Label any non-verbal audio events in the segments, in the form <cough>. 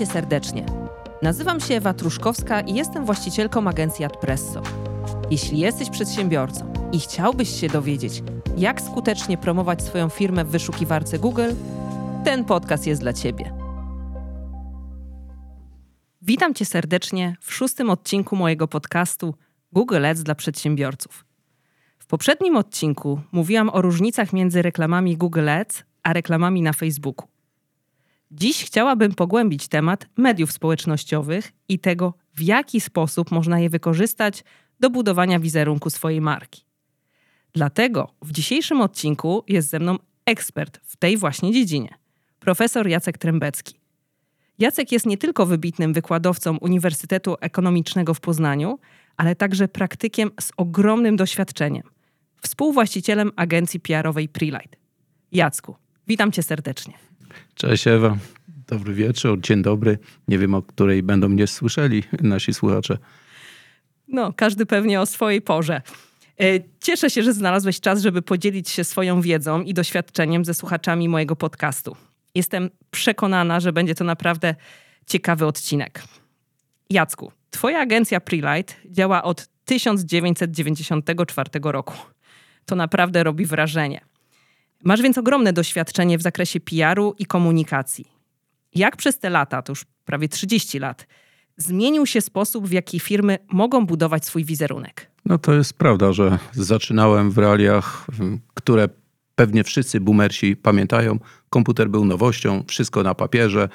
Cię serdecznie. Nazywam się Ewa Truszkowska i jestem właścicielką agencji Adpresso. Jeśli jesteś przedsiębiorcą i chciałbyś się dowiedzieć, jak skutecznie promować swoją firmę w wyszukiwarce Google, ten podcast jest dla Ciebie. Witam Cię serdecznie w szóstym odcinku mojego podcastu Google Ads dla przedsiębiorców. W poprzednim odcinku mówiłam o różnicach między reklamami Google Ads a reklamami na Facebooku. Dziś chciałabym pogłębić temat mediów społecznościowych i tego, w jaki sposób można je wykorzystać do budowania wizerunku swojej marki. Dlatego w dzisiejszym odcinku jest ze mną ekspert w tej właśnie dziedzinie, profesor Jacek Trębecki. Jacek jest nie tylko wybitnym wykładowcą Uniwersytetu Ekonomicznego w Poznaniu, ale także praktykiem z ogromnym doświadczeniem, współwłaścicielem agencji PR-owej Prelight. Jacku, witam cię serdecznie. Cześć Ewa, dobry wieczór, dzień dobry. Nie wiem, o której będą mnie słyszeli nasi słuchacze. No, każdy pewnie o swojej porze. E, cieszę się, że znalazłeś czas, żeby podzielić się swoją wiedzą i doświadczeniem ze słuchaczami mojego podcastu. Jestem przekonana, że będzie to naprawdę ciekawy odcinek. Jacku, Twoja agencja Prelight działa od 1994 roku. To naprawdę robi wrażenie. Masz więc ogromne doświadczenie w zakresie PR-u i komunikacji. Jak przez te lata, to już prawie 30 lat, zmienił się sposób, w jaki firmy mogą budować swój wizerunek? No to jest prawda, że zaczynałem w realiach, które pewnie wszyscy boomersi pamiętają. Komputer był nowością, wszystko na papierze,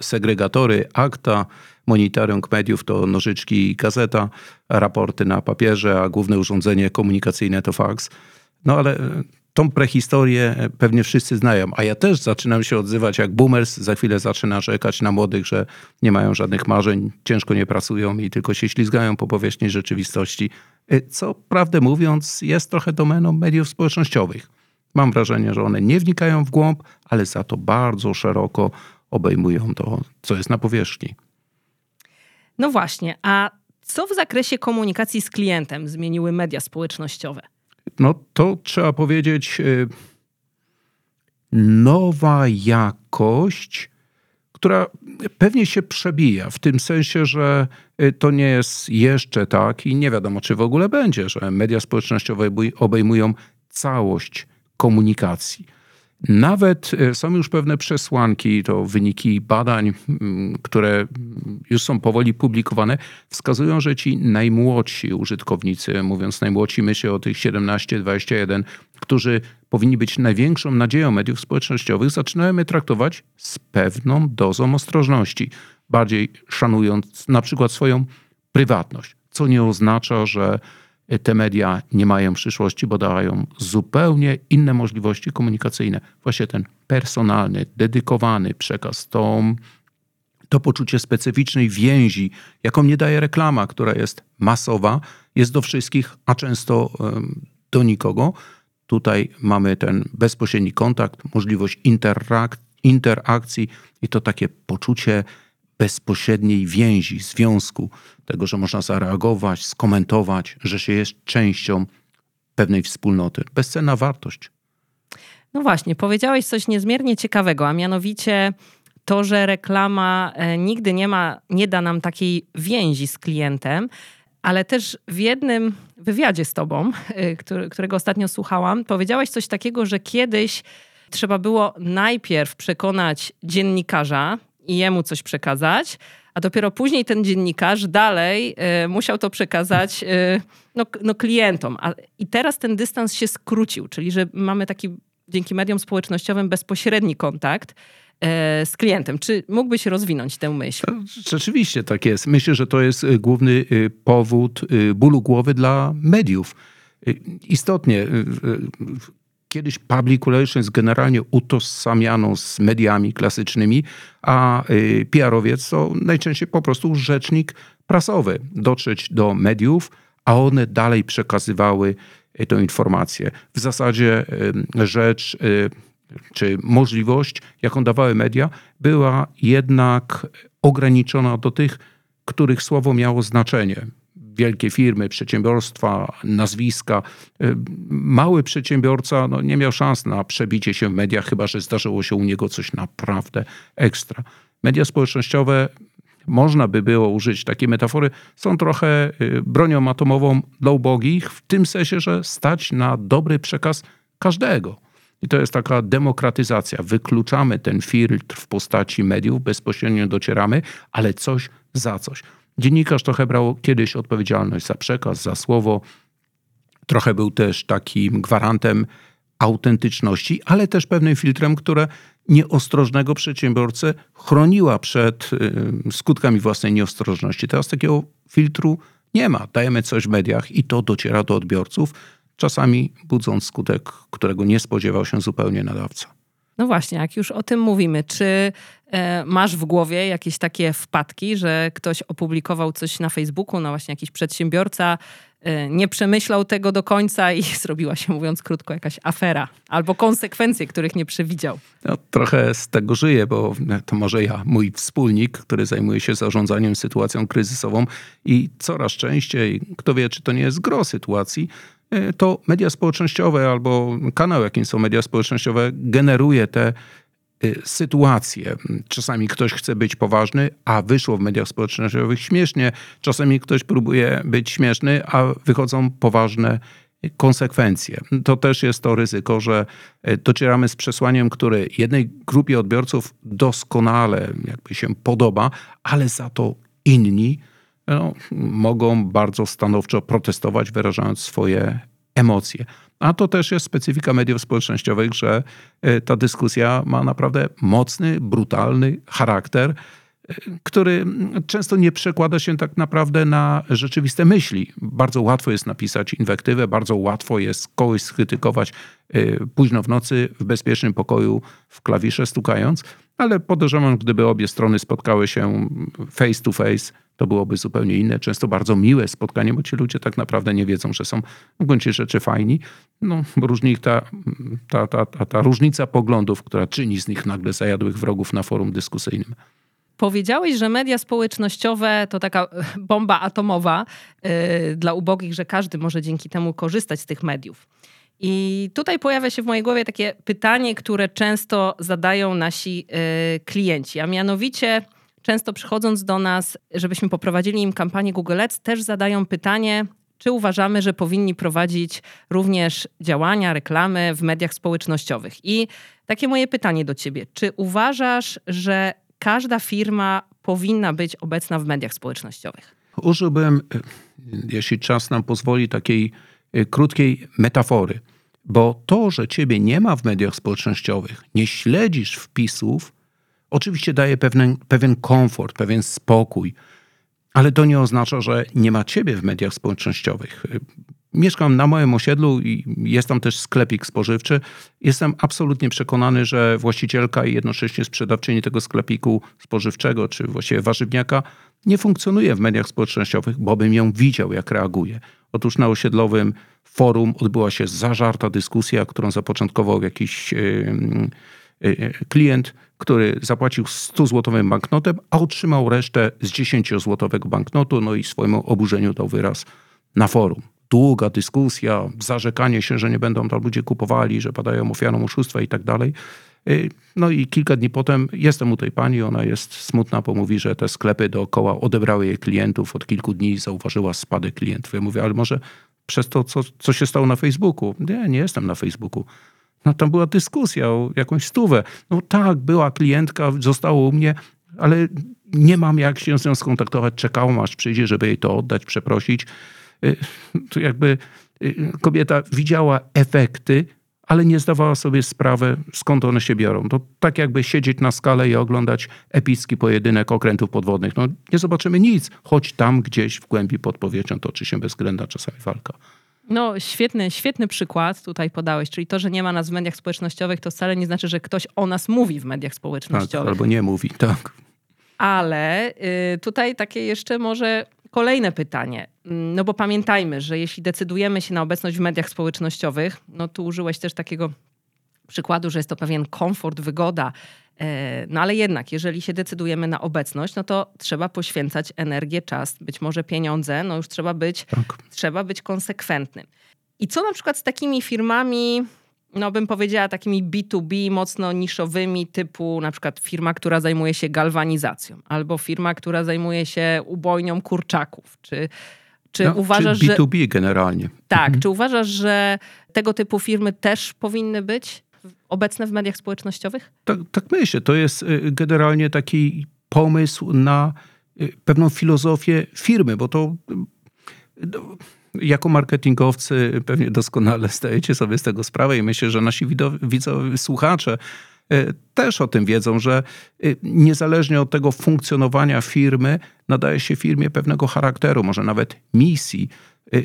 segregatory, akta, monitoring mediów to nożyczki i gazeta, raporty na papierze, a główne urządzenie komunikacyjne to fax. No ale tą prehistorię pewnie wszyscy znają, a ja też zaczynam się odzywać jak boomers, za chwilę zaczyna czekać na młodych, że nie mają żadnych marzeń, ciężko nie pracują i tylko się ślizgają po powierzchni rzeczywistości, co prawdę mówiąc jest trochę domeną mediów społecznościowych. Mam wrażenie, że one nie wnikają w głąb, ale za to bardzo szeroko obejmują to, co jest na powierzchni. No właśnie, a co w zakresie komunikacji z klientem zmieniły media społecznościowe? No to trzeba powiedzieć y, nowa jakość, która pewnie się przebija, w tym sensie, że y, to nie jest jeszcze tak i nie wiadomo, czy w ogóle będzie, że media społecznościowe obejmują całość komunikacji. Nawet e, są już pewne przesłanki, to wyniki badań, które już są powoli publikowane, wskazują, że ci najmłodsi użytkownicy, mówiąc najmłodsi, myślę o tych 17-21, którzy powinni być największą nadzieją mediów społecznościowych, zaczynają je traktować z pewną dozą ostrożności, bardziej szanując na przykład swoją prywatność, co nie oznacza, że te media nie mają przyszłości, bo dają zupełnie inne możliwości komunikacyjne. Właśnie ten personalny, dedykowany przekaz, to, to poczucie specyficznej więzi, jaką nie daje reklama, która jest masowa, jest do wszystkich, a często do nikogo. Tutaj mamy ten bezpośredni kontakt, możliwość interak- interakcji i to takie poczucie bezpośredniej więzi, związku, tego, że można zareagować, skomentować, że się jest częścią pewnej wspólnoty. Bezcenna wartość. No właśnie, powiedziałeś coś niezmiernie ciekawego, a mianowicie to, że reklama e, nigdy nie ma, nie da nam takiej więzi z klientem, ale też w jednym wywiadzie z tobą, e, którego ostatnio słuchałam, powiedziałeś coś takiego, że kiedyś trzeba było najpierw przekonać dziennikarza, i jemu coś przekazać, a dopiero później ten dziennikarz dalej y, musiał to przekazać y, no, no, klientom. A, I teraz ten dystans się skrócił, czyli że mamy taki dzięki mediom społecznościowym bezpośredni kontakt e, z klientem. Czy mógłbyś rozwinąć tę myśl? Rzeczywiście tak jest. Myślę, że to jest główny powód bólu głowy dla mediów. Istotnie Kiedyś public relations generalnie utożsamiano z mediami klasycznymi, a y, PR-owiec to najczęściej po prostu rzecznik prasowy. Dotrzeć do mediów, a one dalej przekazywały y, tę informację. W zasadzie y, rzecz czy możliwość, jaką dawały media, była jednak ograniczona do tych, których słowo miało znaczenie wielkie firmy, przedsiębiorstwa, nazwiska. Y, mały przedsiębiorca no, nie miał szans na przebicie się w mediach, chyba że zdarzyło się u niego coś naprawdę ekstra. Media społecznościowe, można by było użyć takiej metafory, są trochę y, bronią atomową dla ubogich, w tym sensie, że stać na dobry przekaz każdego. I to jest taka demokratyzacja. Wykluczamy ten filtr w postaci mediów, bezpośrednio docieramy, ale coś za coś. Dziennikarz trochę brał kiedyś odpowiedzialność za przekaz, za słowo. Trochę był też takim gwarantem autentyczności, ale też pewnym filtrem, które nieostrożnego przedsiębiorcę chroniła przed y, skutkami własnej nieostrożności. Teraz takiego filtru nie ma. Dajemy coś w mediach i to dociera do odbiorców, czasami budząc skutek, którego nie spodziewał się zupełnie nadawca. No właśnie, jak już o tym mówimy, czy e, masz w głowie jakieś takie wpadki, że ktoś opublikował coś na Facebooku, no właśnie jakiś przedsiębiorca e, nie przemyślał tego do końca i <laughs> zrobiła się, mówiąc krótko, jakaś afera albo konsekwencje, których nie przewidział? No, trochę z tego żyję, bo to może ja, mój wspólnik, który zajmuje się zarządzaniem sytuacją kryzysową i coraz częściej, kto wie, czy to nie jest gro sytuacji, to media społecznościowe albo kanał, jakim są media społecznościowe, generuje te e, sytuacje. Czasami ktoś chce być poważny, a wyszło w mediach społecznościowych śmiesznie. Czasami ktoś próbuje być śmieszny, a wychodzą poważne konsekwencje. To też jest to ryzyko, że e, docieramy z przesłaniem, które jednej grupie odbiorców doskonale jakby się podoba, ale za to inni no, mogą bardzo stanowczo protestować, wyrażając swoje emocje. A to też jest specyfika mediów społecznościowych, że e, ta dyskusja ma naprawdę mocny, brutalny charakter, e, który często nie przekłada się tak naprawdę na rzeczywiste myśli. Bardzo łatwo jest napisać inwektywę, bardzo łatwo jest kogoś skrytykować późno w nocy w bezpiecznym pokoju w klawisze stukając, ale podejrzewam, gdyby obie strony spotkały się face to face, to byłoby zupełnie inne, często bardzo miłe spotkanie, bo ci ludzie tak naprawdę nie wiedzą, że są w gruncie rzeczy fajni. No, różni ta, ta, ta, ta, ta różnica poglądów, która czyni z nich nagle zajadłych wrogów na forum dyskusyjnym. Powiedziałeś, że media społecznościowe to taka bomba atomowa yy, dla ubogich, że każdy może dzięki temu korzystać z tych mediów. I tutaj pojawia się w mojej głowie takie pytanie, które często zadają nasi yy, klienci, a mianowicie często przychodząc do nas, żebyśmy poprowadzili im kampanię Google Ads, też zadają pytanie, czy uważamy, że powinni prowadzić również działania, reklamy w mediach społecznościowych. I takie moje pytanie do ciebie, czy uważasz, że każda firma powinna być obecna w mediach społecznościowych? Użyłbym, e, jeśli czas nam pozwoli, takiej e, krótkiej metafory. Bo to, że ciebie nie ma w mediach społecznościowych, nie śledzisz wpisów, Oczywiście daje pewien, pewien komfort, pewien spokój, ale to nie oznacza, że nie ma ciebie w mediach społecznościowych. Mieszkam na małym osiedlu i jest tam też sklepik spożywczy. Jestem absolutnie przekonany, że właścicielka i jednocześnie sprzedawczyni tego sklepiku spożywczego, czy właściwie warzywniaka, nie funkcjonuje w mediach społecznościowych, bo bym ją widział, jak reaguje. Otóż na osiedlowym forum odbyła się zażarta dyskusja, którą zapoczątkował jakiś yy, klient, który zapłacił 100-złotowym banknotem, a otrzymał resztę z 10-złotowego banknotu, no i swojemu oburzeniu dał wyraz na forum. Długa dyskusja, zarzekanie się, że nie będą to ludzie kupowali, że padają ofiarą oszustwa i tak dalej. Y, no i kilka dni potem jestem u tej pani, ona jest smutna, bo mówi, że te sklepy dookoła odebrały jej klientów. Od kilku dni zauważyła spadek klientów. Ja mówię, ale może przez to, co, co się stało na Facebooku? Nie, nie jestem na Facebooku. No tam była dyskusja o jakąś stówę. No tak, była klientka, została u mnie, ale nie mam jak się z nią skontaktować. Czekałam, aż przyjdzie, żeby jej to oddać, przeprosić. Y, to jakby y, kobieta widziała efekty, ale nie zdawała sobie sprawy, skąd one się biorą. To tak jakby siedzieć na skale i oglądać epicki pojedynek okrętów podwodnych. No nie zobaczymy nic, choć tam gdzieś w głębi pod powierzchnią toczy się bezwzględna czasami walka. No, świetny, świetny przykład tutaj podałeś, czyli to, że nie ma nas w mediach społecznościowych, to wcale nie znaczy, że ktoś o nas mówi w mediach społecznościowych. Tak, albo nie mówi, tak. Ale y, tutaj takie jeszcze może kolejne pytanie. Mm, no bo pamiętajmy, że jeśli decydujemy się na obecność w mediach społecznościowych, no tu użyłeś też takiego przykładu, że jest to pewien komfort, wygoda, E, no ale jednak, jeżeli się decydujemy na obecność, no to trzeba poświęcać energię, czas, być może pieniądze, no już trzeba być, tak. trzeba być konsekwentnym. I co na przykład z takimi firmami, no bym powiedziała, takimi B2B, mocno niszowymi, typu na przykład firma, która zajmuje się galwanizacją, albo firma, która zajmuje się ubojnią kurczaków, czy czy no, uważasz, czy B2B że... generalnie. Tak, mhm. czy uważasz, że tego typu firmy też powinny być obecne w mediach społecznościowych? Tak, tak myślę. To jest y, generalnie taki pomysł na y, pewną filozofię firmy, bo to y, no, jako marketingowcy pewnie doskonale zdajecie sobie z tego sprawę i myślę, że nasi widzowie, słuchacze też o tym wiedzą, że niezależnie od tego funkcjonowania firmy, nadaje się firmie pewnego charakteru, może nawet misji.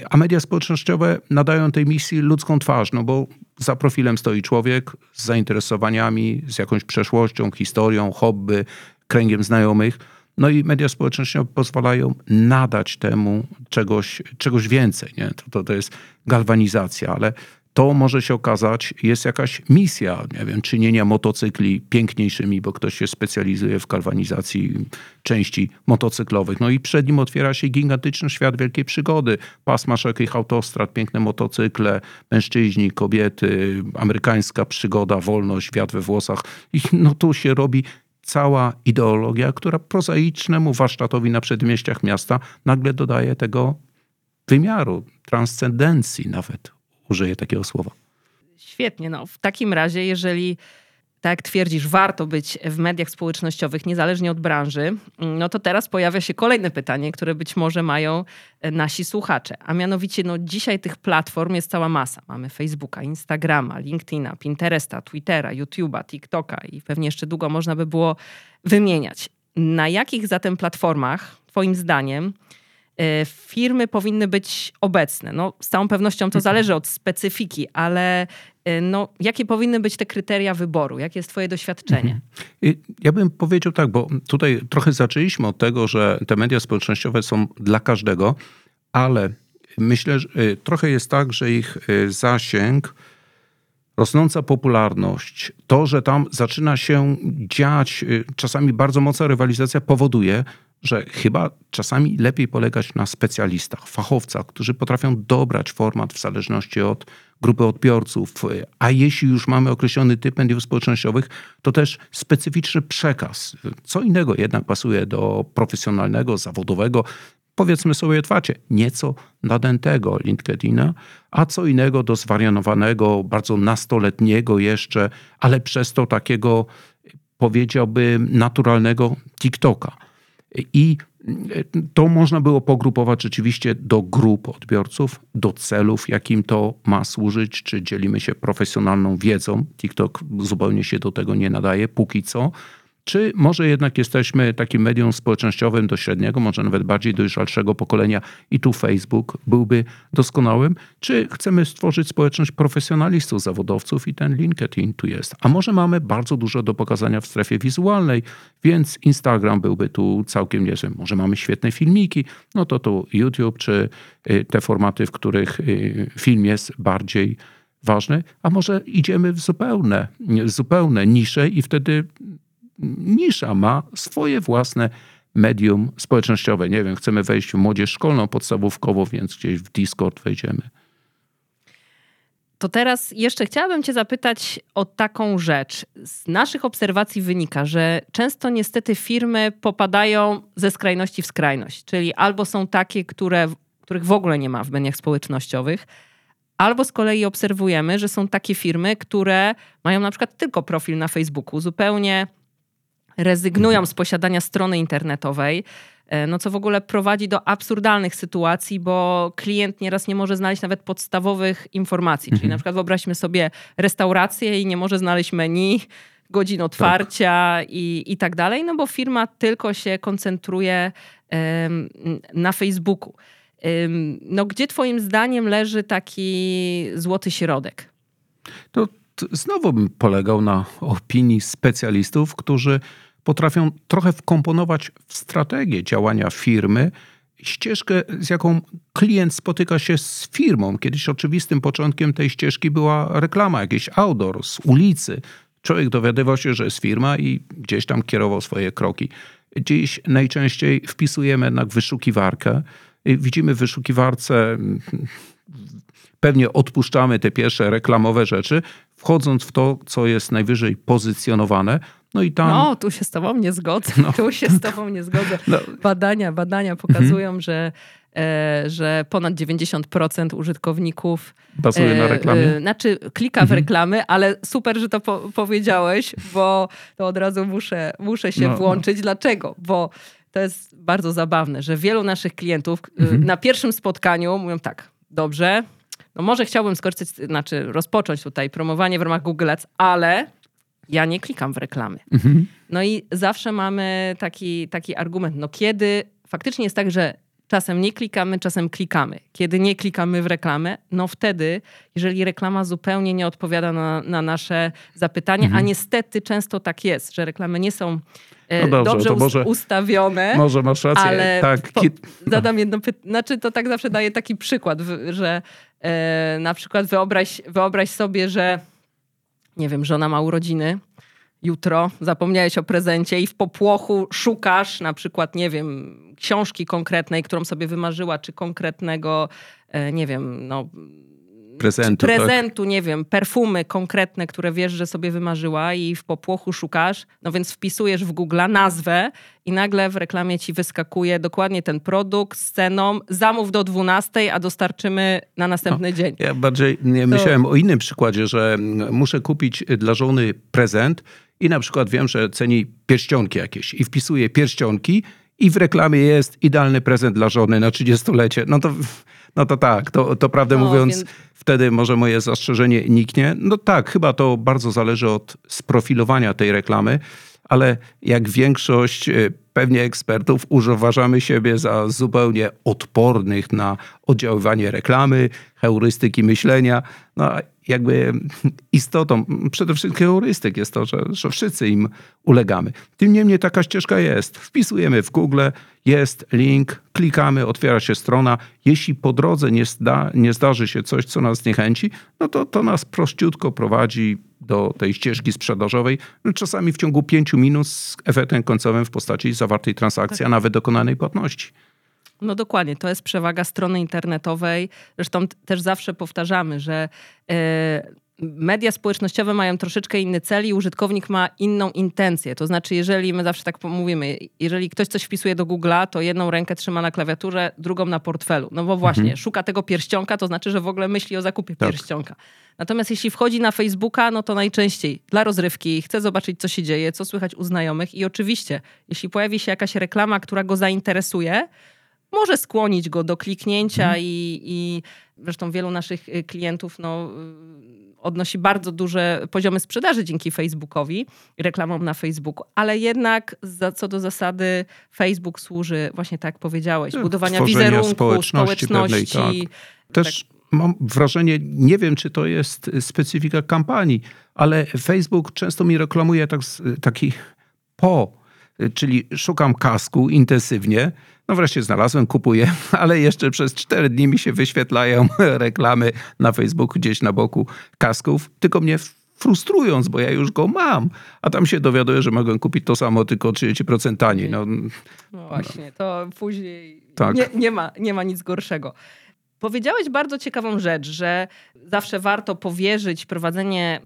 A media społecznościowe nadają tej misji ludzką twarz, no bo za profilem stoi człowiek z zainteresowaniami, z jakąś przeszłością, historią, hobby, kręgiem znajomych. No i media społecznościowe pozwalają nadać temu czegoś, czegoś więcej. Nie? To, to, to jest galwanizacja, ale to może się okazać, jest jakaś misja, nie wiem, czynienia motocykli piękniejszymi, bo ktoś się specjalizuje w galwanizacji części motocyklowych. No i przed nim otwiera się gigantyczny świat wielkiej przygody. Pasma szerokich autostrad, piękne motocykle, mężczyźni, kobiety, amerykańska przygoda, wolność, wiatr we włosach. I no tu się robi cała ideologia, która prozaicznemu warsztatowi na przedmieściach miasta nagle dodaje tego wymiaru, transcendencji nawet użyję takiego słowa. Świetnie. No, w takim razie, jeżeli tak jak twierdzisz, warto być w mediach społecznościowych, niezależnie od branży, no to teraz pojawia się kolejne pytanie, które być może mają e, nasi słuchacze. A mianowicie, no dzisiaj tych platform jest cała masa. Mamy Facebooka, Instagrama, LinkedIna, Pinteresta, Twittera, YouTube'a, TikToka i pewnie jeszcze długo można by było wymieniać. Na jakich zatem platformach, Twoim zdaniem, firmy powinny być obecne. No, z całą pewnością to mhm. zależy od specyfiki, ale e, no, jakie powinny być te kryteria wyboru? Jakie jest Twoje doświadczenie? Mhm. Ja bym powiedział tak, bo tutaj trochę zaczęliśmy od tego, że te media społecznościowe są dla każdego, ale myślę, że e, trochę jest tak, że ich zasięg, rosnąca popularność, to, że tam zaczyna się dziać czasami bardzo mocna rywalizacja, powoduje, że chyba czasami lepiej polegać na specjalistach, fachowcach, którzy potrafią dobrać format w zależności od grupy odbiorców. A jeśli już mamy określony typ mediów społecznościowych, to też specyficzny przekaz. Co innego jednak pasuje do profesjonalnego, zawodowego, powiedzmy sobie otwarcie, nieco nadętego LinkedIna, a co innego do zwarianowanego, bardzo nastoletniego jeszcze, ale przez to takiego, powiedziałbym, naturalnego TikToka. I to można było pogrupować rzeczywiście do grup odbiorców, do celów, jakim to ma służyć, czy dzielimy się profesjonalną wiedzą. TikTok zupełnie się do tego nie nadaje, póki co. Czy może jednak jesteśmy takim medium społecznościowym do średniego, może nawet bardziej dojrzalszego pokolenia i tu Facebook byłby doskonałym? Czy chcemy stworzyć społeczność profesjonalistów, zawodowców i ten LinkedIn tu jest? A może mamy bardzo dużo do pokazania w strefie wizualnej, więc Instagram byłby tu całkiem niezły. Może mamy świetne filmiki, no to tu YouTube czy y, te formaty, w których y, film jest bardziej ważny, a może idziemy w zupełne, zupełne nisze i wtedy nisza ma swoje własne medium społecznościowe. Nie wiem, chcemy wejść w młodzież szkolną, podstawówkową, więc gdzieś w Discord wejdziemy. To teraz jeszcze chciałabym Cię zapytać o taką rzecz. Z naszych obserwacji wynika, że często niestety firmy popadają ze skrajności w skrajność, czyli albo są takie, które, których w ogóle nie ma w mediach społecznościowych, Albo z kolei obserwujemy, że są takie firmy, które mają na przykład tylko profil na Facebooku, zupełnie rezygnują z posiadania strony internetowej, e, no co w ogóle prowadzi do absurdalnych sytuacji, bo klient nieraz nie może znaleźć nawet podstawowych informacji. Czyli mhm. na przykład wyobraźmy sobie restaurację i nie może znaleźć menu, godzin otwarcia tak. i, i tak dalej, no bo firma tylko się koncentruje na Facebooku. No gdzie twoim zdaniem leży taki złoty środek? To znowu bym polegał na opinii specjalistów, którzy potrafią trochę wkomponować w strategię działania firmy ścieżkę, z jaką klient spotyka się z firmą. Kiedyś oczywistym początkiem tej ścieżki była reklama, jakiś outdoor z ulicy. Człowiek dowiadywał się, że jest firma i gdzieś tam kierował swoje kroki. Dziś najczęściej wpisujemy jednak wyszukiwarkę. Widzimy w wyszukiwarce pewnie odpuszczamy te pierwsze reklamowe rzeczy, wchodząc w to, co jest najwyżej pozycjonowane. No i tam. No, tu się z Tobą nie zgodzę. No. Tu się z Tobą nie zgodzę. No. Badania, badania pokazują, mhm. że E, że ponad 90% użytkowników bazuje na e, reklamie. E, znaczy klika w mhm. reklamy, ale super, że to po powiedziałeś, bo to od razu muszę, muszę się no, no. włączyć. No. Dlaczego? Bo to jest bardzo zabawne, że wielu naszych klientów mhm. na pierwszym spotkaniu mówią tak, dobrze, no może chciałbym skorzystać, znaczy rozpocząć tutaj promowanie w ramach Google Ads, ale ja nie klikam w reklamy. Mhm. No i zawsze mamy taki, taki argument, no kiedy faktycznie jest tak, że Czasem nie klikamy, czasem klikamy. Kiedy nie klikamy w reklamę, no wtedy, jeżeli reklama zupełnie nie odpowiada na, na nasze zapytania, mhm. a niestety często tak jest, że reklamy nie są e, no dobrze, dobrze może, ustawione. Może masz rację. Ale tak. Po, zadam jedno pytanie. Znaczy, to tak zawsze daje taki przykład, że e, na przykład wyobraź, wyobraź sobie, że nie wiem, żona ma urodziny. Jutro, zapomniałeś o prezencie i w popłochu szukasz na przykład, nie wiem, książki konkretnej, którą sobie wymarzyła, czy konkretnego, e, nie wiem, no prezentu, prezentu tak? nie wiem, perfumy konkretne, które wiesz, że sobie wymarzyła i w popłochu szukasz, no więc wpisujesz w Google nazwę i nagle w reklamie ci wyskakuje dokładnie ten produkt z ceną, zamów do 12, a dostarczymy na następny no, dzień. Ja bardziej to... myślałem o innym przykładzie, że muszę kupić dla żony prezent i na przykład wiem, że ceni pierścionki jakieś i wpisuję pierścionki i w reklamie jest idealny prezent dla żony na 30-lecie. No to, no to tak, to, to prawdę no, mówiąc, więc... wtedy może moje zastrzeżenie niknie. No tak, chyba to bardzo zależy od sprofilowania tej reklamy, ale jak większość e, pewnie ekspertów uważamy siebie za zupełnie odpornych na oddziaływanie reklamy, heurystyki myślenia. No, jakby istotą przede wszystkim heurystyk jest to, że, że wszyscy im ulegamy. Tym niemniej taka ścieżka jest. Wpisujemy w Google, jest link, klikamy, otwiera się strona. Jeśli po drodze nie, zda, nie zdarzy się coś, co nas niechęci, no to to nas prościutko prowadzi do tej ścieżki sprzedażowej, no czasami w ciągu pięciu minut z efektem końcowym w postaci zawartej transakcji, tak. a nawet dokonanej płatności. No dokładnie, to jest przewaga strony internetowej. Zresztą też zawsze powtarzamy, że e, media społecznościowe mają troszeczkę inny cel i użytkownik ma inną intencję. To znaczy, jeżeli my zawsze tak mówimy, jeżeli ktoś coś wpisuje do Google'a, to jedną rękę trzyma na klawiaturze, drugą na portfelu. No bo właśnie, mhm. szuka tego pierścionka, to znaczy, że w ogóle myśli o zakupie tak. pierścionka. Natomiast jeśli wchodzi na Facebooka, no to najczęściej dla rozrywki, chce zobaczyć, co się dzieje, co słychać u znajomych i oczywiście, jeśli pojawi się jakaś reklama, która go zainteresuje, może skłonić go do kliknięcia mhm. i, i zresztą wielu naszych y, klientów no, y, odnosi bardzo duże poziomy sprzedaży dzięki Facebookowi, reklamom na Facebooku, ale jednak za, co do zasady Facebook służy właśnie tak jak powiedziałeś, tak, budowania wizerunku, społeczności. społeczności tak. Też tak. mam wrażenie, nie wiem czy to jest specyfika kampanii, ale Facebook często mi reklamuje tak, taki po czyli szukam kasku intensywnie. No wreszcie znalazłem, kupuję, <laughs> ale jeszcze przez cztery dni mi się wyświetlają <laughs> reklamy na Facebooku gdzieś na boku kasków, tylko mnie frustrując, bo ja już go mam, a tam się dowiaduję, że mogę kupić to samo, tylko 30% taniej. No, no właśnie, to później tak. nie, nie, ma, nie ma nic gorszego. Powiedziałeś bardzo ciekawą rzecz, że zawsze warto powierzyć prowadzenie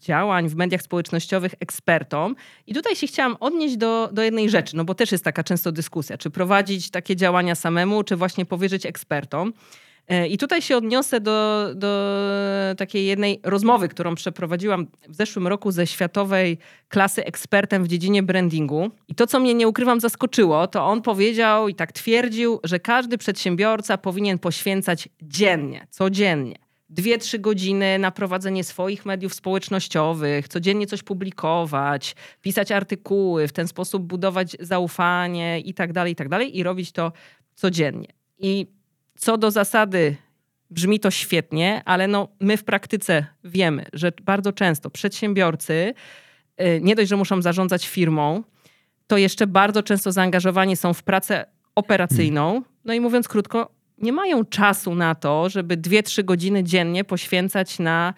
działań w mediach społecznościowych ekspertom. I tutaj się chciałam odnieść do, do jednej rzeczy, no bo też jest taka często dyskusja, czy prowadzić takie działania samemu, czy właśnie powierzyć ekspertom. E, I tutaj się odniosę do, do takiej jednej rozmowy, którą przeprowadziłam w zeszłym roku ze światowej klasy ekspertem w dziedzinie brandingu. I to, co mnie nie ukrywam, zaskoczyło, to on powiedział i tak twierdził, że każdy przedsiębiorca powinien poświęcać dziennie, codziennie dwie, trzy godziny na prowadzenie swoich mediów społecznościowych, codziennie coś publikować, pisać artykuły, w ten sposób budować zaufanie i tak dalej, i tak dalej, i robić to codziennie. I co do zasady brzmi to świetnie, ale no, my w praktyce wiemy, że bardzo często przedsiębiorcy y, nie dość, że muszą zarządzać firmą, to jeszcze bardzo często zaangażowani są w pracę operacyjną. No i mówiąc krótko, nie mają czasu na to, żeby 2-3 godziny dziennie poświęcać na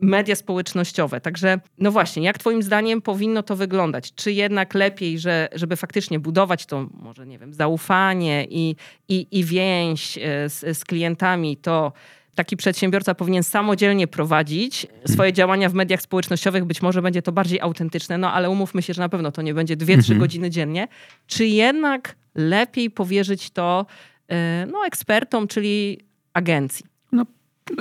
media społecznościowe. Także, no właśnie, jak Twoim zdaniem powinno to wyglądać? Czy jednak lepiej, że, żeby faktycznie budować to, może nie wiem, zaufanie i, i, i więź e, z, z klientami, to taki przedsiębiorca powinien samodzielnie prowadzić swoje działania w mediach społecznościowych. Być może będzie to bardziej autentyczne, no ale umówmy się, że na pewno to nie będzie 2-3 mhm. godziny dziennie. Czy jednak lepiej powierzyć to no, ekspertom, czyli agencji? No,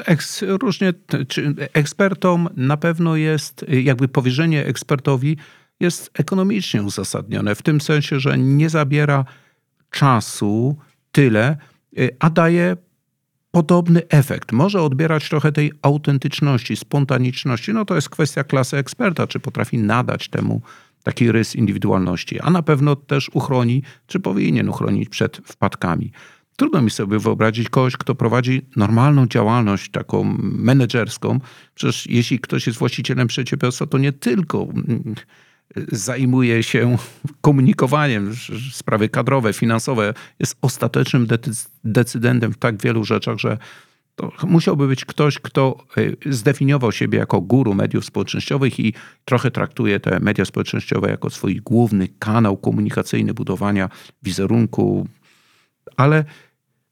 eks, różnie, czy ekspertom na pewno jest, jakby powierzenie ekspertowi jest ekonomicznie uzasadnione, w tym sensie, że nie zabiera czasu tyle, y, a daje podobny efekt. Może odbierać trochę tej autentyczności, spontaniczności. No to jest kwestia klasy eksperta, czy potrafi nadać temu taki rys indywidualności, a na pewno też uchroni, czy powinien uchronić przed wpadkami. Trudno mi sobie wyobrazić kogoś, kto prowadzi normalną działalność taką menedżerską. Przecież jeśli ktoś jest właścicielem przedsiębiorstwa, to nie tylko mm, zajmuje się komunikowaniem, sprawy kadrowe, finansowe, jest ostatecznym decydentem w tak wielu rzeczach, że to musiałby być ktoś, kto e, zdefiniował siebie jako guru mediów społecznościowych i trochę traktuje te media społecznościowe jako swój główny kanał komunikacyjny budowania wizerunku, ale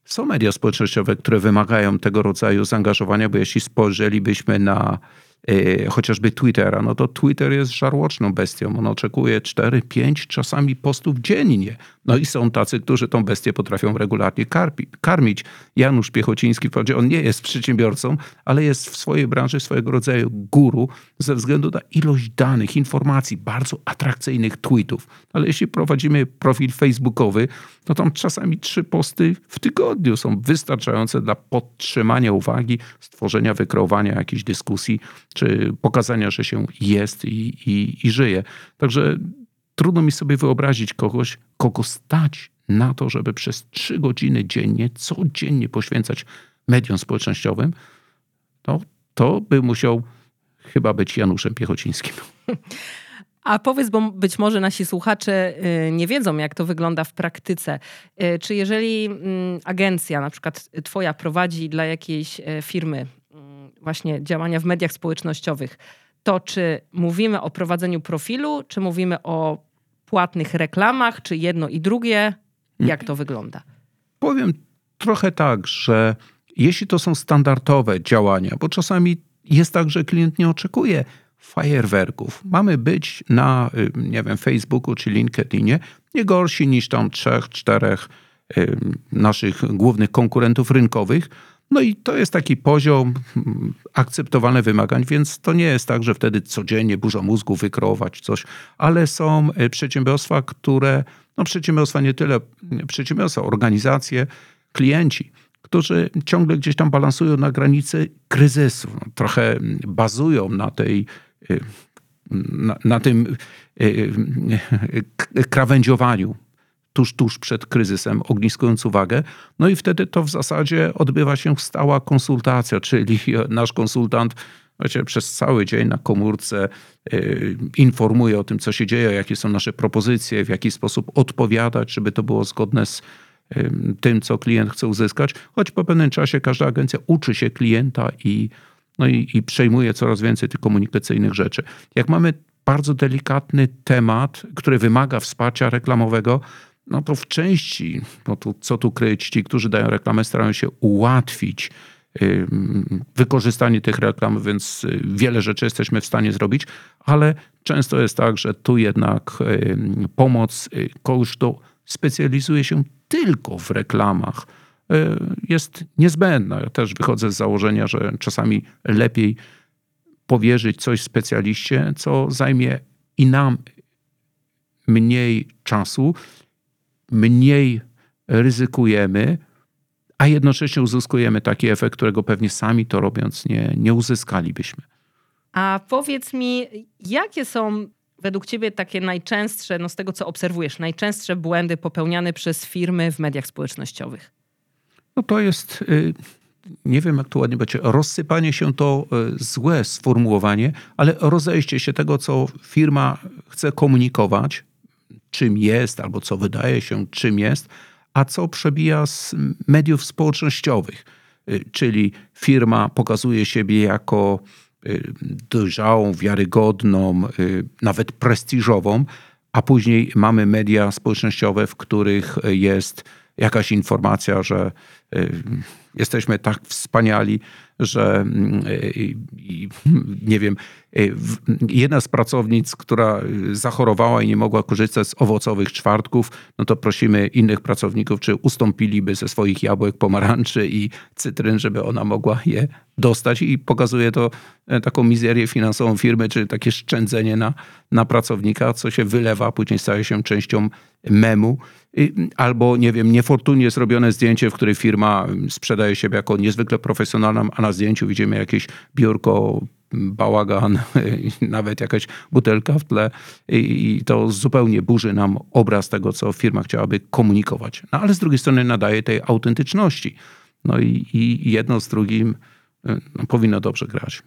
są media społecznościowe, które wymagają tego rodzaju zaangażowania, bo jeśli spojrzelibyśmy na E, chociażby Twittera, no to Twitter jest żarłoczną bestią. On oczekuje 4, 5 czasami postów dziennie. No i są tacy, którzy tą bestię potrafią regularnie karpi, karmić. Janusz Piechociński, wprawdzie on nie jest przedsiębiorcą, ale jest w swojej branży swojego rodzaju guru ze względu na ilość danych, informacji, bardzo atrakcyjnych tweetów. Ale jeśli prowadzimy profil facebookowy, to tam czasami trzy posty w tygodniu są wystarczające dla podtrzymania uwagi, stworzenia, wykreowania jakiejś dyskusji, czy pokazania, że się jest i, i, i żyje. Także trudno mi sobie wyobrazić kogoś, kogo stać na to, żeby przez trzy godziny dziennie, codziennie poświęcać mediom społecznościowym, to, to by musiał chyba być Januszem Piechocińskim. A powiedz, bo być może nasi słuchacze y, nie wiedzą, jak to wygląda w praktyce. Y, czy jeżeli mm, agencja, na przykład Twoja, prowadzi dla jakiejś e, firmy mm, właśnie działania w mediach społecznościowych, to czy mówimy o prowadzeniu profilu, czy mówimy o płatnych reklamach, czy jedno i drugie? Jak to wygląda? Powiem trochę tak, że jeśli to są standardowe działania, bo czasami jest tak, że klient nie oczekuje fajerwerków. Mamy być na, y, nie wiem, Facebooku czy LinkedInie nie gorsi niż tam trzech, czterech y, naszych głównych konkurentów rynkowych. No i to jest taki poziom mm, akceptowalnych wymagań, więc to nie jest tak, że wtedy codziennie burza mózgu wykreować coś, ale są y, przedsiębiorstwa, które, no przedsiębiorstwa nie tyle, przedsiębiorstwa, organizacje, klienci, którzy ciągle gdzieś tam balansują na granicy kryzysu. Trochę bazują na tej na, na tym e, e, krawędziowaniu tuż, tuż przed kryzysem, ogniskując uwagę. No i wtedy to w zasadzie odbywa się stała konsultacja, czyli nasz konsultant wiecie, przez cały dzień na komórce y, informuje o tym, co się dzieje, jakie są nasze propozycje, w jaki sposób odpowiadać, żeby to było zgodne z y, tym, co klient chce uzyskać. Choć po pewnym czasie każda agencja uczy się klienta i no i, i przejmuje coraz więcej tych komunikacyjnych rzeczy. Jak mamy bardzo delikatny temat, który wymaga wsparcia reklamowego, no to w części, no to co tu kryć, ci, którzy dają reklamę, starają się ułatwić wykorzystanie tych reklam, więc y, wiele rzeczy jesteśmy w stanie zrobić, ale często jest tak, że tu jednak pomoc y, kogoś, kto specjalizuje się tylko w reklamach, Y, jest niezbędna. Ja też wychodzę z założenia, że czasami lepiej powierzyć coś specjaliście, co zajmie i nam mniej czasu, mniej ryzykujemy, a jednocześnie uzyskujemy taki efekt, którego pewnie sami to robiąc nie, nie uzyskalibyśmy. A powiedz mi, jakie są według Ciebie takie najczęstsze, no z tego co obserwujesz, najczęstsze błędy popełniane przez firmy w mediach społecznościowych? No to jest, y, nie wiem jak to ładnie będzie, rozsypanie się to y, złe sformułowanie, ale rozejście się tego, co firma chce komunikować, czym jest, albo co wydaje się, czym jest, a co przebija z mediów społecznościowych. Y, czyli firma pokazuje siebie jako dojrzałą, wiarygodną, nawet prestiżową, a później mamy media społecznościowe, w których jest jakaś informacja, że jesteśmy tak wspaniali, że nie wiem, jedna z pracownic, która zachorowała i nie mogła korzystać z owocowych czwartków, no to prosimy innych pracowników, czy ustąpiliby ze swoich jabłek, pomarańczy i cytryn, żeby ona mogła je dostać i pokazuje to e, taką mizerię finansową firmy, czy takie szczędzenie na, na pracownika, co się wylewa, później staje się częścią memu. Albo, nie wiem, niefortunnie zrobione zdjęcie, w której firma sprzedaje siebie jako niezwykle profesjonalną, a na zdjęciu widzimy jakieś biurko, bałagan, <laughs> nawet jakaś butelka w tle i to zupełnie burzy nam obraz tego, co firma chciałaby komunikować. No ale z drugiej strony nadaje tej autentyczności. No i, i jedno z drugim no, powinno dobrze grać.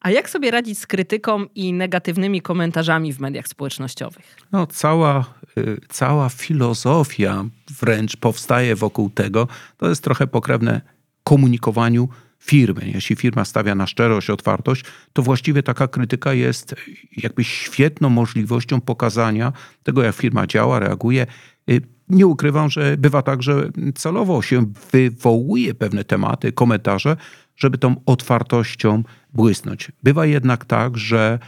A jak sobie radzić z krytyką i negatywnymi komentarzami w mediach społecznościowych? No, cała, y, cała filozofia wręcz powstaje wokół tego. To jest trochę pokrewne komunikowaniu firmy. Jeśli firma stawia na szczerość, otwartość, to właściwie taka krytyka jest jakby świetną możliwością pokazania tego, jak firma działa, reaguje. Y, nie ukrywam, że bywa tak, że celowo się wywołuje pewne tematy, komentarze, żeby tą otwartością błysnąć. Bywa jednak tak, że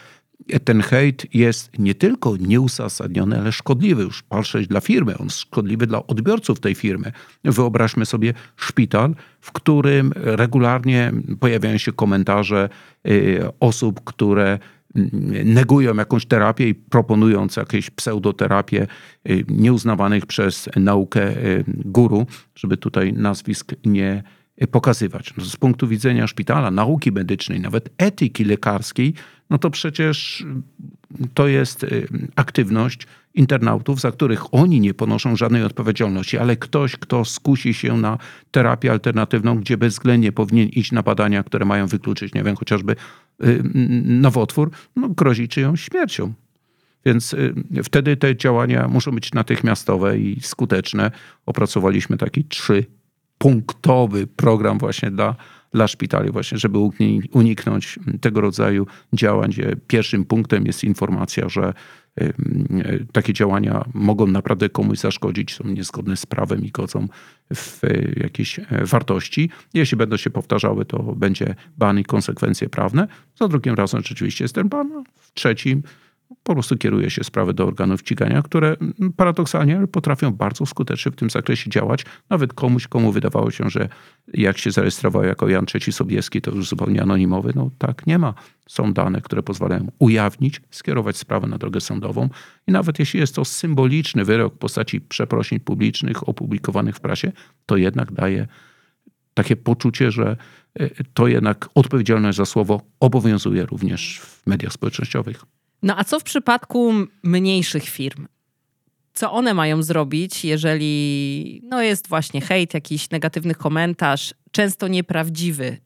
ten hejt jest nie tylko nieuzasadniony, ale szkodliwy. Już patrzeć dla firmy, on szkodliwy dla odbiorców tej firmy. Wyobraźmy sobie szpital, w którym regularnie pojawiają się komentarze y, osób, które mm, negują jakąś terapię i proponując jakieś pseudoterapię y, nieuznawanych przez naukę y, guru, żeby tutaj nazwisk nie pokazywać. No z punktu widzenia szpitala, nauki medycznej, nawet etyki lekarskiej, no to przecież to jest y, aktywność internautów, za których oni nie ponoszą żadnej odpowiedzialności, ale ktoś, kto skusi się na terapię alternatywną, gdzie bezwzględnie powinien iść na badania, które mają wykluczyć, nie wiem, chociażby y, nowotwór, no grozi czyjąś śmiercią. Więc y, wtedy te działania muszą być natychmiastowe i skuteczne. Opracowaliśmy taki trzy punktowy program właśnie dla, dla szpitali, właśnie, żeby uniknąć tego rodzaju działań, gdzie pierwszym punktem jest informacja, że takie działania mogą naprawdę komuś zaszkodzić, są niezgodne z prawem i godzą w jakieś e, wartości. Jeśli będą się powtarzały, to będzie ban i konsekwencje prawne. Za drugim razem rzeczywiście jest ten ban. W trzecim po prostu kieruje się sprawy do organów ścigania, które paradoksalnie potrafią bardzo skutecznie w tym zakresie działać. Nawet komuś, komu wydawało się, że jak się zarejestrował jako Jan III Sobieski, to już zupełnie anonimowy. No tak, nie ma. Są dane, które pozwalają ujawnić, skierować sprawę na drogę sądową i nawet jeśli jest to symboliczny wyrok w postaci przeprosin publicznych opublikowanych w prasie, to jednak daje takie poczucie, że e, to jednak odpowiedzialność za słowo obowiązuje również w mediach społecznościowych. No a co w przypadku mniejszych firm? Co one mają zrobić, jeżeli no jest właśnie hejt, jakiś negatywny komentarz, często nieprawdziwy?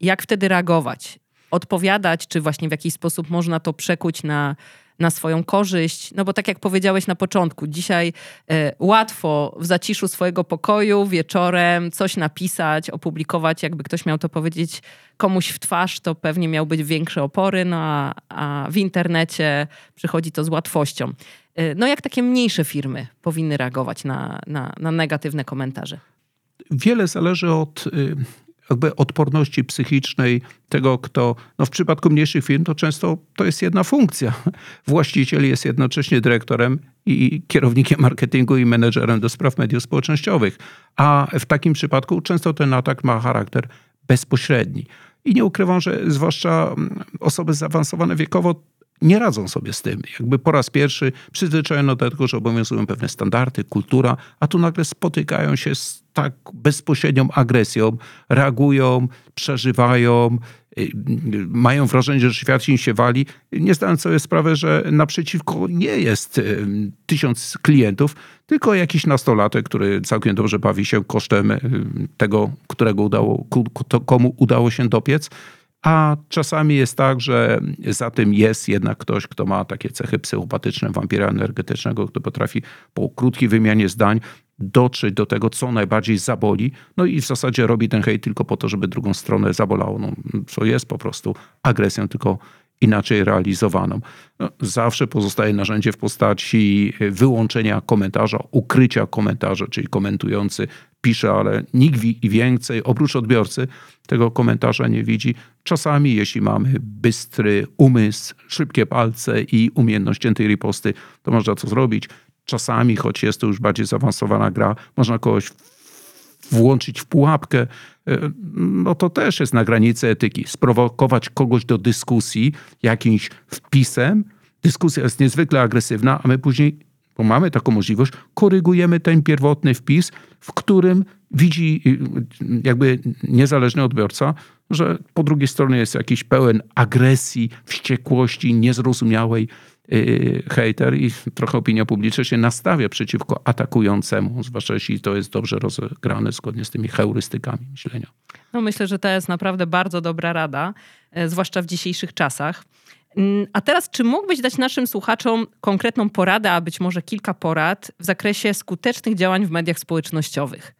Jak wtedy reagować? Odpowiadać, czy właśnie w jakiś sposób można to przekuć na na swoją korzyść. No bo tak jak powiedziałeś na początku, dzisiaj e, łatwo w zaciszu swojego pokoju wieczorem coś napisać, opublikować, jakby ktoś miał to powiedzieć komuś w twarz, to pewnie miał być większe opory, no a, a w internecie przychodzi to z łatwością. E, no jak takie mniejsze firmy powinny reagować na, na, na negatywne komentarze? Wiele zależy od y, jakby odporności psychicznej tego, kto, no w przypadku mniejszych firm to często to jest jedna funkcja. <laughs> Właściciel jest jednocześnie dyrektorem i kierownikiem marketingu i menedżerem do spraw mediów społecznościowych. A w takim przypadku często ten atak ma charakter bezpośredni. I nie ukrywam, że zwłaszcza mm, osoby zaawansowane wiekowo nie radzą sobie z tym. Jakby po raz pierwszy przyzwyczajono do tego, że obowiązują pewne standardy, kultura, a tu nagle spotykają się z tak bezpośrednią agresją, reagują, przeżywają, y, mają wrażenie, że świat im się wali, nie zdając sobie sprawy, że naprzeciwko nie jest y, tysiąc klientów, tylko jakiś nastolatek, który całkiem dobrze bawi się kosztem y, tego, którego udało, komu udało się dopiec a czasami jest tak, że za tym jest jednak ktoś, kto ma takie cechy psychopatyczne, wampira energetycznego, kto potrafi po krótkiej wymianie zdań dotrzeć do tego, co najbardziej zaboli. No i w zasadzie robi ten hejt tylko po to, żeby drugą stronę zabolało. No, co jest po prostu agresją, tylko inaczej realizowaną. No, zawsze pozostaje narzędzie w postaci wyłączenia komentarza, ukrycia komentarza, czyli komentujący pisze, ale nikt więcej oprócz odbiorcy tego komentarza nie widzi. Czasami, jeśli mamy bystry umysł, szybkie palce i umiejętność ciętej riposty, to można to zrobić. Czasami, choć jest to już bardziej zaawansowana gra, można kogoś włączyć w pułapkę, e, no to też jest na granicy etyki. Sprowokować kogoś do dyskusji jakimś wpisem. Dyskusja jest niezwykle agresywna, a my później, bo mamy taką możliwość, korygujemy ten pierwotny wpis, w którym widzi jakby niezależny odbiorca, że po drugiej stronie jest jakiś pełen agresji, wściekłości, niezrozumiałej yy, hejter i trochę opinia publiczna się nastawia przeciwko atakującemu, zwłaszcza jeśli to jest dobrze rozegrane zgodnie z tymi heurystykami myślenia. No myślę, że to jest naprawdę bardzo dobra rada, e, zwłaszcza w dzisiejszych czasach. A teraz, czy mógłbyś dać naszym słuchaczom konkretną poradę, a być może kilka porad w zakresie skutecznych działań w mediach społecznościowych?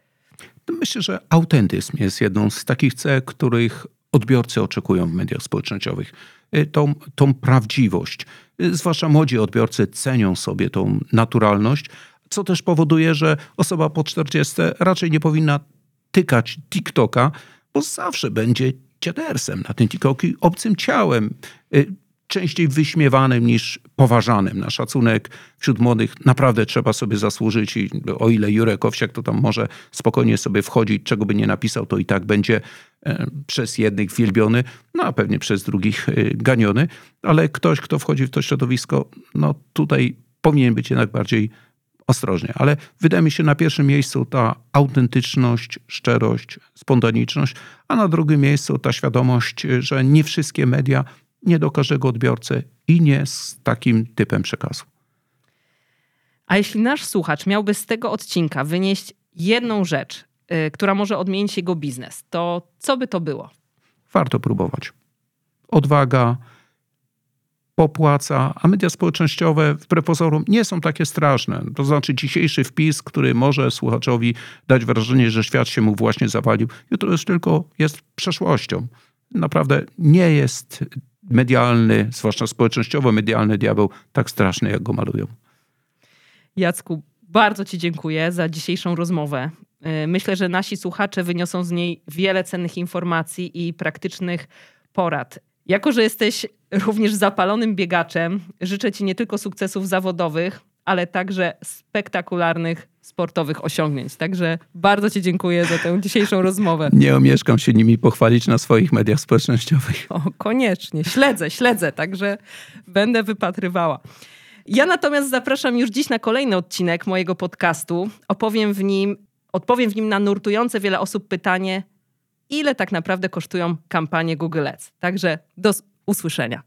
Myślę, że autentyzm jest jedną z takich cech, których odbiorcy oczekują w mediach społecznościowych. Y, tą, tą prawdziwość. Y, zwłaszcza młodzi odbiorcy cenią sobie tą naturalność, co też powoduje, że osoba po 40 raczej nie powinna tykać TikToka, bo zawsze będzie dziadersem na tym TikToku, obcym ciałem. Częściej wyśmiewanym niż poważanym. Na szacunek wśród młodych naprawdę trzeba sobie zasłużyć i o ile Jurek Owsiak to tam może spokojnie sobie wchodzić, czego by nie napisał, to i tak będzie e, przez jednych wielbiony, no a pewnie przez drugich e, ganiony, ale ktoś, kto wchodzi w to środowisko, no tutaj powinien być jednak bardziej ostrożnie. Ale wydaje mi się na pierwszym miejscu ta autentyczność, szczerość, spontaniczność, a na drugim miejscu ta świadomość, że nie wszystkie media nie do każdego odbiorcy i nie z takim typem przekazu. A jeśli nasz słuchacz miałby z tego odcinka wynieść jedną rzecz, yy, która może odmienić jego biznes, to co by to było? Warto próbować. Odwaga, popłaca, a media społecznościowe wbrew pozorom nie są takie straszne. To znaczy dzisiejszy wpis, który może słuchaczowi dać wrażenie, że świat się mu właśnie zawalił, jutro już tylko jest przeszłością. Naprawdę nie jest medialny, zwłaszcza społecznościowo-medialny diabeł tak straszny, jak go malują. Jacku, bardzo Ci dziękuję za dzisiejszą rozmowę. Y, myślę, że nasi słuchacze wyniosą z niej wiele cennych informacji i praktycznych porad. Jako, że jesteś również zapalonym biegaczem, życzę Ci nie tylko sukcesów zawodowych, ale także spektakularnych sportowych osiągnięć. Także bardzo Ci dziękuję za tę dzisiejszą rozmowę. Nie omieszkam się nimi pochwalić na swoich mediach społecznościowych. O, koniecznie. Śledzę, śledzę, także będę wypatrywała. Ja natomiast zapraszam już dziś na kolejny odcinek mojego podcastu. Opowiem w nim, odpowiem w nim na nurtujące wiele osób pytanie, ile tak naprawdę kosztują kampanie Google Ads. Także do usłyszenia.